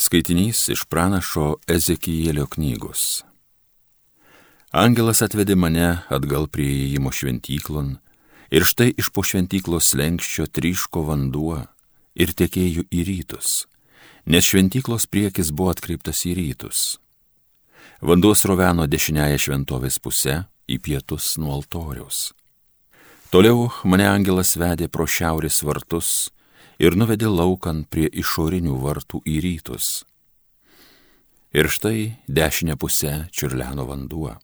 Skaitinys iš pranašo Ezekijėlio knygos. Angelas atvedė mane atgal prie įėjimo šventyklon ir štai iš po šventyklos lenkščio tryško vanduo ir tekėjo į rytus, nes šventyklos priekis buvo atkreiptas į rytus. Vanduo sroveno dešiniaja šventovės pusė į pietus nuo altoriaus. Toliau mane angelas vedė pro šiaurės vartus ir nuvedė laukan prie išorinių vartų į rytus. Ir štai dešinė pusė čiurleno vanduo.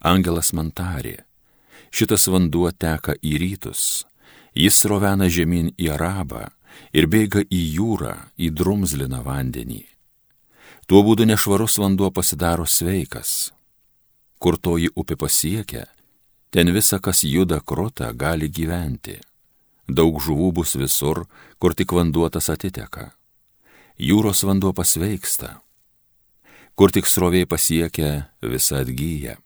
Angelas man tarė, šitas vanduo teka į rytus, jis rovena žemyn į Arabą ir bėga į jūrą, į drumzliną vandenį. Tuo būdu nešvarus vanduo pasidaro sveikas. Kur toji upė pasiekia, ten visa, kas juda krota, gali gyventi. Daug žuvų bus visur, kur tik vanduotas atiteka. Jūros vanduo pasveiksta. Kur tik srovė pasiekia, visa atgyja.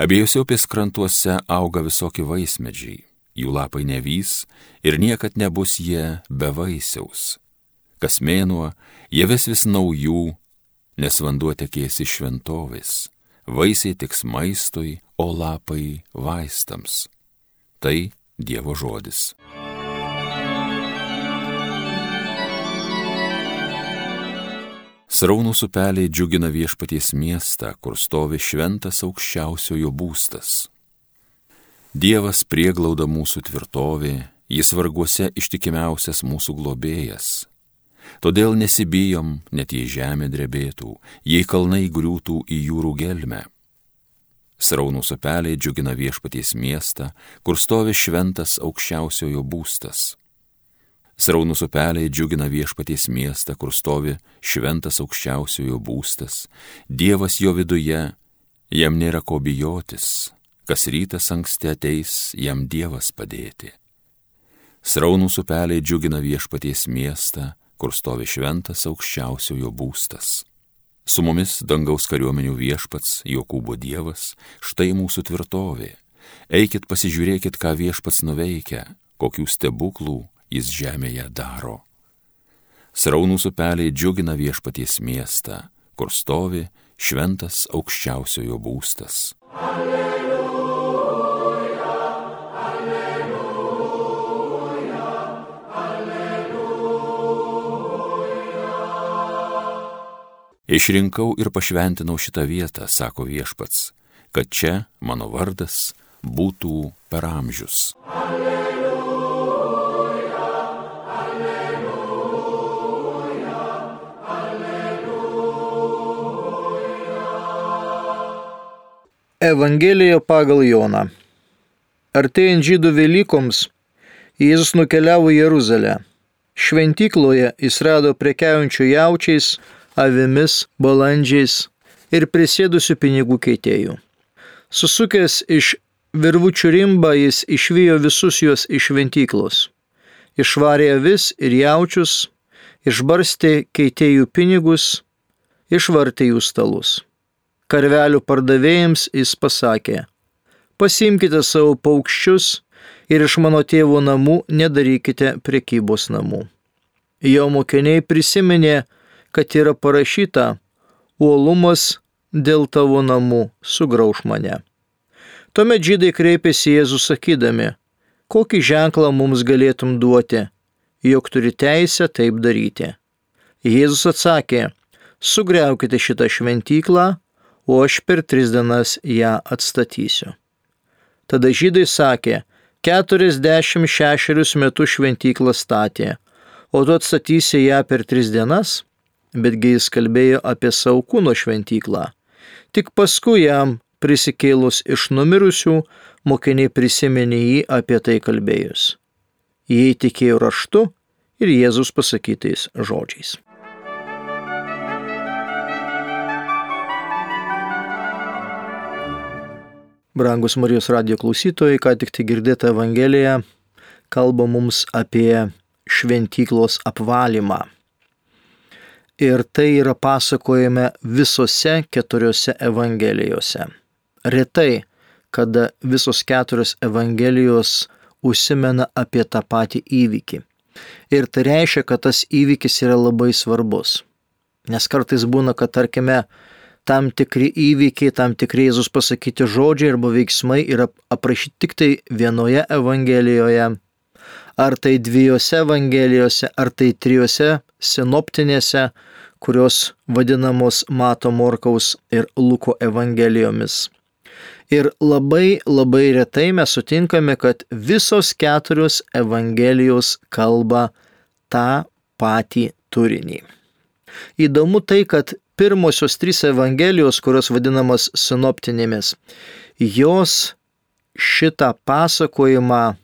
Abiejose upės krantuose auga visokie vaismedžiai, jų lapai nevys ir niekad nebus jie be vaisiaus kas mėnuo jie vis vis naujų, nes vanduo tekės iš šventovės, vaisiai tiks maistui, o lapai vaistams. Tai Dievo žodis. Sraunų upeliai džiugina viešpaties miestą, kur stovi šventas aukščiausiojo būstas. Dievas prieglauda mūsų tvirtovė, jis varguose ištikimiausias mūsų globėjas, Todėl nesibijom, net jei žemė drebėtų, jei kalnai griūtų į jūrų gelmę. Sraunus upeliai džiugina viešpaties miestą, kur stovi šventas aukščiausiojo būstas. Sraunus upeliai džiugina viešpaties miestą, kur stovi šventas aukščiausiojo būstas. Dievas jo viduje, jam nėra ko bijotis, kas rytas anksti ateis, jam Dievas padėti. Sraunus upeliai džiugina viešpaties miestą, kur stovi šventas aukščiausiojo būstas. Su mumis dangaus kariuomenių viešpats, Jokūbo Dievas, štai mūsų tvirtovė. Eikit pasižiūrėkit, ką viešpats nuveikia, kokių stebuklų jis žemėje daro. Sraunų upeliai džiugina viešpaties miestą, kur stovi šventas aukščiausiojo būstas. Alleluja. Išrinkau ir pašventinau šitą vietą, sako viešpats, kad čia mano vardas būtų per amžius. Alleluja, alleluja, alleluja. Evangelija pagal Joną. Artėjant žydų Velykoms, Jėzus nukeliavo į Jeruzalę. Šventykloje jis rado prekiaujančių jaučiais, avimis, balandžiais ir prisėdusių pinigų keitėjų. Susukęs iš virvučių rimbą jis išvijo visus juos iš šventyklos. Išvarė avis ir jaučius, išbarstė keitėjų pinigus, išvartė jų stalus. Karvelių pardavėjams jis pasakė, pasimkite savo paukščius ir iš mano tėvo namų nedarykite prekybos namų. Jo mokiniai prisiminė, kad yra parašyta, uolumas dėl tavo namų sugrauž mane. Tuomet žydai kreipėsi Jėzų sakydami, kokį ženklą mums galėtum duoti, jog turi teisę taip daryti. Jėzus atsakė, sugriaukite šitą šventyklą, o aš per tris dienas ją atstatysiu. Tada žydai sakė, 46 metus šventyklą statė, o tu atstatysi ją per tris dienas? Betgi jis kalbėjo apie savo kūno šventyklą. Tik paskui jam prisikėlus iš numirusių, mokiniai prisiminė jį apie tai kalbėjus. Jie tikėjo raštu ir Jėzus pasakytais žodžiais. Brangus Marijos radio klausytojai, ką tik tai girdėta Evangelija, kalba mums apie šventyklos apvalymą. Ir tai yra pasakojame visose keturiose evangelijose. Retai, kada visos keturios evangelijos užsimena apie tą patį įvykį. Ir tai reiškia, kad tas įvykis yra labai svarbus. Nes kartais būna, kad tarkime, tam tikri įvykiai, tam tikri Jėzus pasakyti žodžiai arba veiksmai yra aprašyti tik tai vienoje Evangelijoje, ar tai dviejose Evangelijose, ar tai trijose sinoptinėse, kurios vadinamos Mato Morkaus ir Luko Evangelijomis. Ir labai labai retai mes sutinkame, kad visos keturios Evangelijos kalba tą patį turinį. Įdomu tai, kad pirmosios trys Evangelijos, kurios vadinamas sinoptinėmis, jos šitą pasakojimą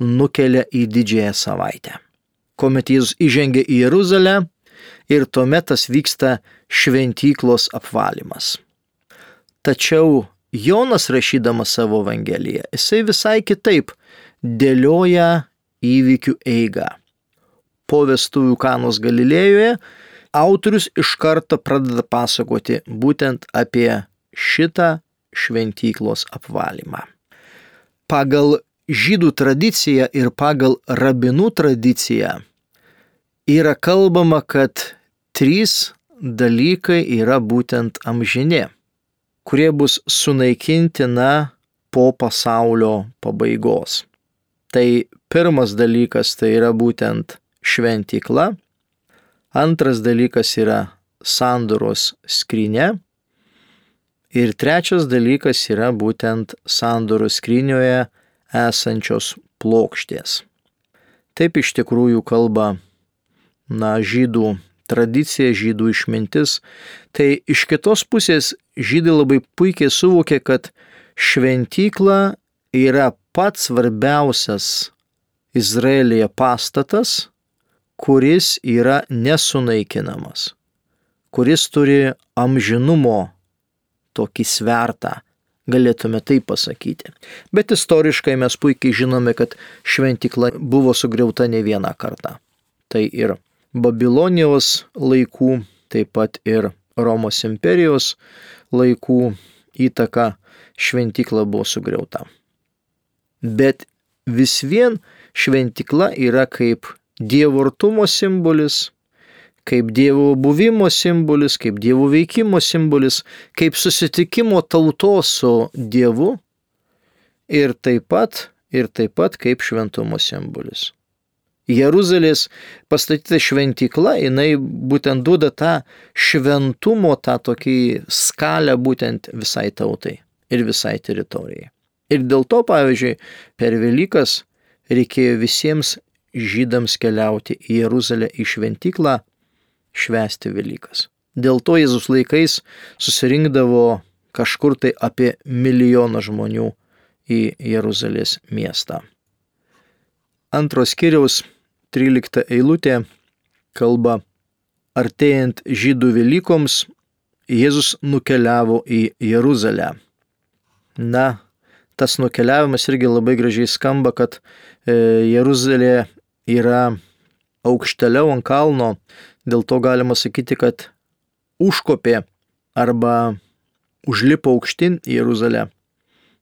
nukelia į didžiąją savaitę. Kuomet Jėzus įžengia į Jeruzalę ir tuomet tas vyksta šventyklos apvalymas. Tačiau Jonas rašydamas savo Evangeliją, jisai visai kitaip dėlioja įvykių eigą. Po vestuvių kanos Galilėjoje autorius iš karto pradeda pasakoti būtent apie šitą šventyklos apvalymą. Pagal žydų tradiciją ir pagal rabinų tradiciją yra kalbama, kad trys dalykai yra būtent amžinė kurie bus sunaikinti na po pasaulio pabaigos. Tai pirmas dalykas tai yra būtent šventykla, antras dalykas yra sandoros skrinė ir trečias dalykas yra būtent sandoros skrinioje esančios plokštės. Taip iš tikrųjų kalba na žydų tradicija, žydų išmintis. Tai iš kitos pusės žydai labai puikiai suvokė, kad šventykla yra pats svarbiausias Izraelėje pastatas, kuris yra nesunaikinamas, kuris turi amžinumo tokį svertą, galėtume tai pasakyti. Bet istoriškai mes puikiai žinome, kad šventykla buvo sugriauta ne vieną kartą. Tai ir Babilonijos laikų, taip pat ir Romos imperijos laikų įtaka šventykla buvo sugriauta. Bet vis vien šventykla yra kaip Dievo artumo simbolis, kaip Dievo buvimo simbolis, kaip Dievo veikimo simbolis, kaip susitikimo tautos su Dievu ir taip pat, ir taip pat kaip šventumo simbolis. Jeruzalės pastatyta šventykla, jinai būtent duoda tą šventumo, tą tokį skalę būtent visai tautai ir visai teritorijai. Ir dėl to, pavyzdžiui, per Velykas reikėjo visiems žydams keliauti į Jeruzalę į šventyklą švęsti Velykas. Dėl to Jėzus laikais susirinkdavo kažkur tai apie milijoną žmonių į Jeruzalės miestą. Antros kiriaus 13 eilutė kalba, artėjant žydų Velykoms, Jėzus nukeliavo į Jeruzalę. Na, tas nukeliavimas irgi labai gražiai skamba, kad e, Jeruzalė yra aukšteliau ant kalno, dėl to galima sakyti, kad užkopė arba užlipo aukštin į Jeruzalę.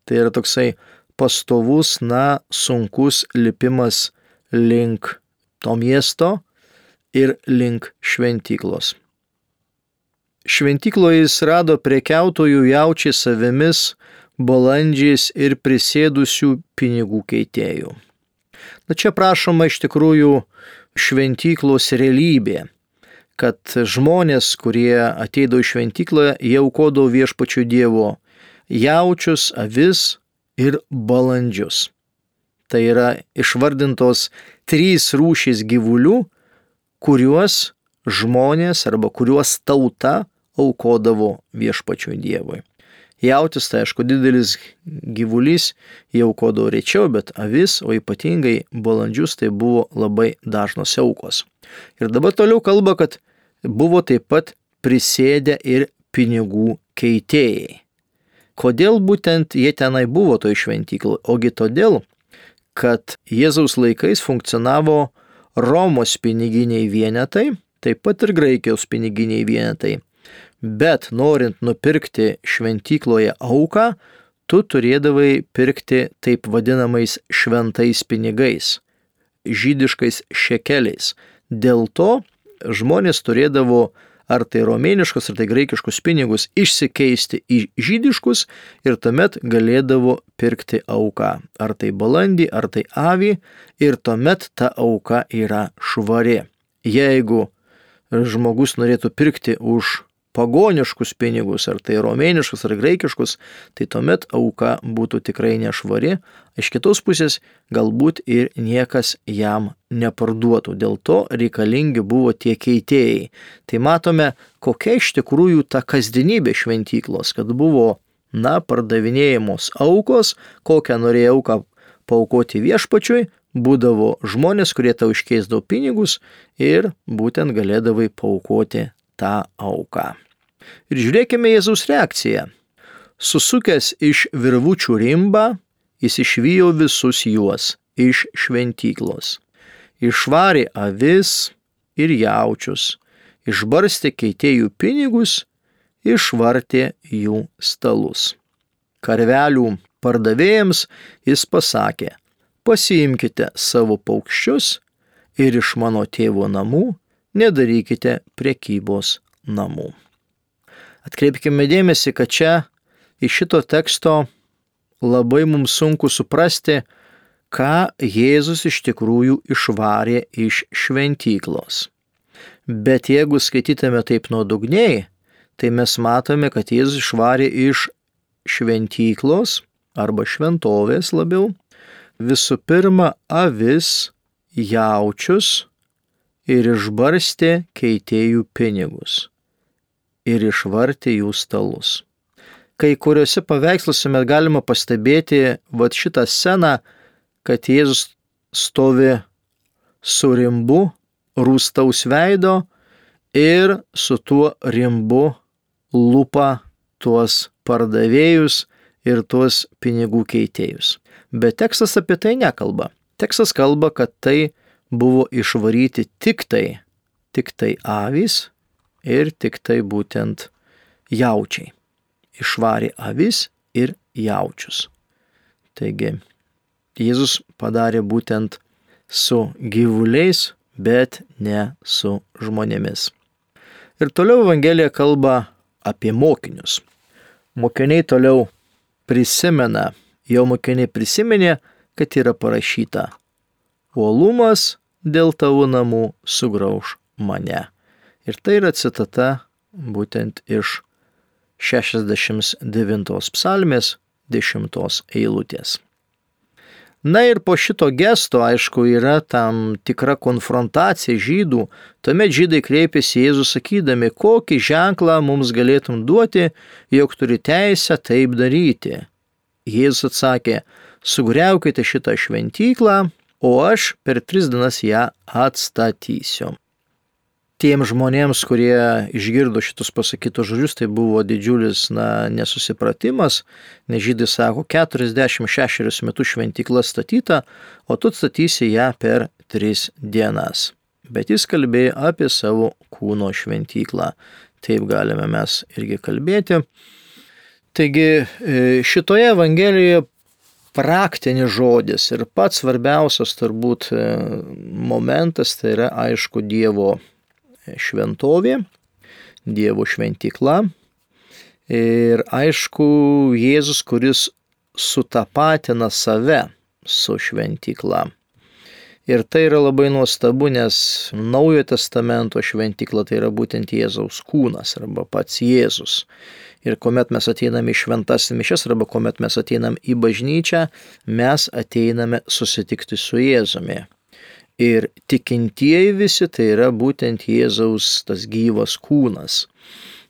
Tai yra toksai pastovus, na, sunkus lipimas link to miesto ir link šventyklos. Šventykloje jis rado prekiautojų jaučiai savimis, balandžiais ir prisėdusių pinigų keitėjų. Na čia prašoma iš tikrųjų šventyklos realybė, kad žmonės, kurie ateidavo į šventyklą, jie aukodavo viešpačių Dievo jaučius, avis ir balandžius. Tai yra išvardintos trys rūšys gyvulių, kuriuos žmonės arba kuriuos tauta aukodavo viešpačiui Dievui. Jautis tai aišku didelis gyvulys, jie aukodavo rečiau, bet avis, o ypatingai balandžius tai buvo labai dažnos aukos. Ir dabar toliau kalba, kad buvo taip pat prisėdę ir pinigų keitėjai. Kodėl būtent jie tenai buvo toj šventykloje? Ogi todėl, kad Jėzaus laikais funkcionavo Romos piniginiai vienetai, taip pat ir Graikijos piniginiai vienetai. Bet norint nupirkti šventykloje auką, tu turėdavai pirkti taip vadinamais šventais pinigais. žydiškais šekeliais. Dėl to žmonės turėdavo ar tai romėniškus, ar tai graikiškus pinigus išsikeisti į žydiškus ir tuomet galėdavo pirkti auką. Ar tai balandį, ar tai avį ir tuomet ta auka yra švari. Jeigu žmogus norėtų pirkti už pagoniškus pinigus, ar tai romėniškus, ar graikiškus, tai tuomet auka būtų tikrai nešvari, iš kitos pusės galbūt ir niekas jam neparduotų. Dėl to reikalingi buvo tie keitėjai. Tai matome, kokia iš tikrųjų ta kasdienybė šventyklos, kad buvo, na, pardavinėjamos aukos, kokią norėjo auką paukoti viešpačiui, būdavo žmonės, kurie tau iškeisdavo pinigus ir būtent galėdavai paukoti tą auką. Ir žiūrėkime Jėzaus reakciją. Susukęs iš virvučių rimbą, jis išvijo visus juos iš šventyklos. Išvarė avis ir jaučius, išbarstė keitėjų pinigus, išvartė jų stalus. Karvelių pardavėjams jis pasakė, pasiimkite savo paukščius ir iš mano tėvo namų nedarykite prekybos namų. Atkreipkime dėmesį, kad čia iš šito teksto labai mums sunku suprasti, ką Jėzus iš tikrųjų išvarė iš šventyklos. Bet jeigu skaitytume taip nuodugniai, tai mes matome, kad Jėzus išvarė iš šventyklos arba šventovės labiau visų pirma avis, jaučius ir išbarstė keitėjų pinigus ir išvartė jų stalus. Kai kuriuose paveiksluose mes galima pastebėti vat šitą sceną, kad Jėzus stovi su rimbu, rūstaus veido ir su tuo rimbu lupa tuos pardavėjus ir tuos pinigų keitėjus. Bet tekstas apie tai nekalba. Tekstas kalba, kad tai buvo išvaryti tik tai, tik tai avys ir tik tai būtent jaučiai. Išvarė avis ir jaučius. Taigi Jėzus padarė būtent su gyvuliais, bet ne su žmonėmis. Ir toliau Evangelija kalba apie mokinius. Mokiniai toliau prisimena, jo mokiniai prisiminė, kad yra parašyta, uolumas dėl tavo namų sugrauž mane. Ir tai yra citata būtent iš 69 psalmės 10 eilutės. Na ir po šito gesto, aišku, yra tam tikra konfrontacija žydų. Tuomet žydai kreipėsi Jėzų sakydami, kokį ženklą mums galėtum duoti, jog turi teisę taip daryti. Jėzus atsakė, sugriaukite šitą šventyklą, o aš per tris dienas ją atstatysiu tiem žmonėms, kurie išgirdo šitus pasakytus žodžius, tai buvo didžiulis na, nesusipratimas, nes žydai sako, 46 metus šventykla statyta, o tu statysi ją per 3 dienas. Bet jis kalbėjo apie savo kūno šventyklą. Taip galime mes irgi kalbėti. Taigi e, šitoje Evangelijoje praktinis žodis ir pats svarbiausias turbūt e, momentas tai yra aišku Dievo šventovė, Dievo šventykla. Ir aišku, Jėzus, kuris sutapatina save su šventykla. Ir tai yra labai nuostabu, nes Naujojo testamento šventykla tai yra būtent Jėzaus kūnas arba pats Jėzus. Ir kuomet mes ateiname į šventas mišes arba kuomet mes ateiname į bažnyčią, mes ateiname susitikti su Jėzumi. Ir tikintieji visi tai yra būtent Jėzaus tas gyvas kūnas.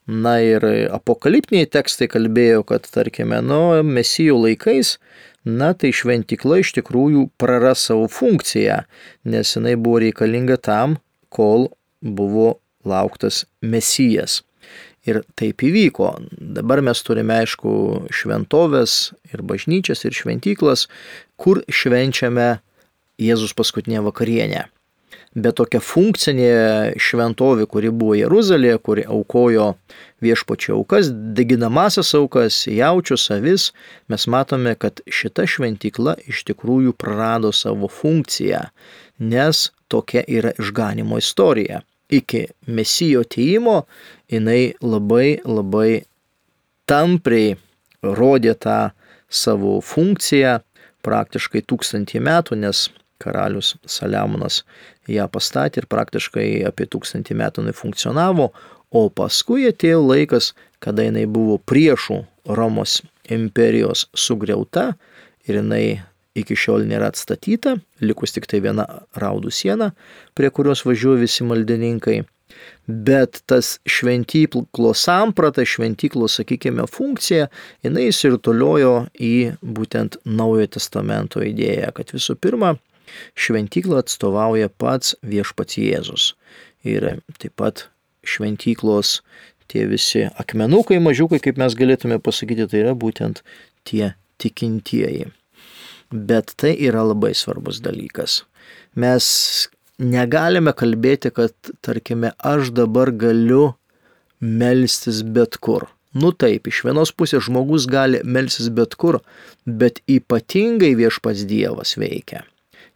Na ir apokaliptiniai tekstai kalbėjo, kad tarkime, nu, mesijų laikais, na tai šventikla iš tikrųjų praras savo funkciją, nes jinai buvo reikalinga tam, kol buvo lauktas mesijas. Ir taip įvyko. Dabar mes turime, aišku, šventovės ir bažnyčias ir šventyklas, kur švenčiame Jėzus paskutinė vakarienė. Bet tokia funkcinė šventovė, kuri buvo Jeruzalėje, kuri aukojo viešpačio aukas, deginamasias aukas, jaučius avis, mes matome, kad šita šventykla iš tikrųjų prarado savo funkciją, nes tokia yra išganimo istorija. Iki mesijo teimo jinai labai labai tampriai rodė tą savo funkciją praktiškai tūkstantį metų, nes karalius Saliamonas ją pastatė ir praktiškai apie tūkstantį metų jinai funkcionavo, o paskui atėjo laikas, kada jinai buvo priešų Romos imperijos sugriauta ir jinai iki šiol nėra atstatyta, likus tik tai viena raudų siena, prie kurios važiuoja visi maldininkai. Bet tas šventyklos samprata, šventyklos, sakykime, funkcija, jinai įsirtuliojo į būtent Naujojo testamento idėją, kad visų pirma, šventyklą atstovauja pats viešpats Jėzus. Ir taip pat šventyklos tie visi akmenukai, mažiukai, kaip mes galėtume pasakyti, tai yra būtent tie tikintieji. Bet tai yra labai svarbus dalykas. Mes negalime kalbėti, kad, tarkime, aš dabar galiu melstis bet kur. Nu taip, iš vienos pusės žmogus gali melstis bet kur, bet ypatingai viešpats Dievas veikia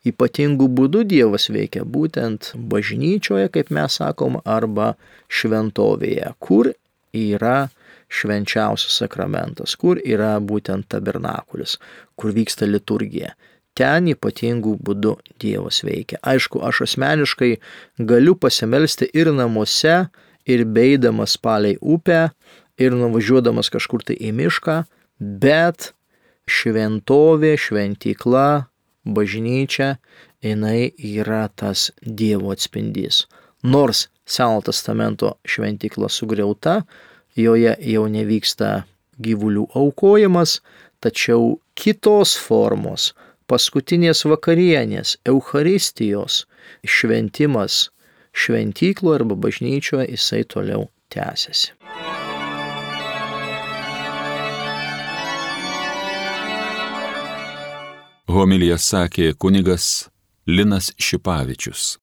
ypatingų būdų Dievas veikia būtent bažnyčioje, kaip mes sakom, arba šventovėje, kur yra švenčiausias sakramentas, kur yra būtent tabernakulis, kur vyksta liturgija. Ten ypatingų būdų Dievas veikia. Aišku, aš asmeniškai galiu pasimelsti ir namuose, ir beidamas palei upę, ir nuvažiuodamas kažkur tai į mišką, bet šventovė, šventykla, bažnyčia, jinai yra tas Dievo atspindys. Nors Seno testamento šventykla sugriauta, joje jau nevyksta gyvulių aukojimas, tačiau kitos formos, paskutinės vakarienės, Eucharistijos šventimas šventyklo arba bažnyčioje jisai toliau tęsiasi. Homilija sakė kunigas Linas Šipavičius.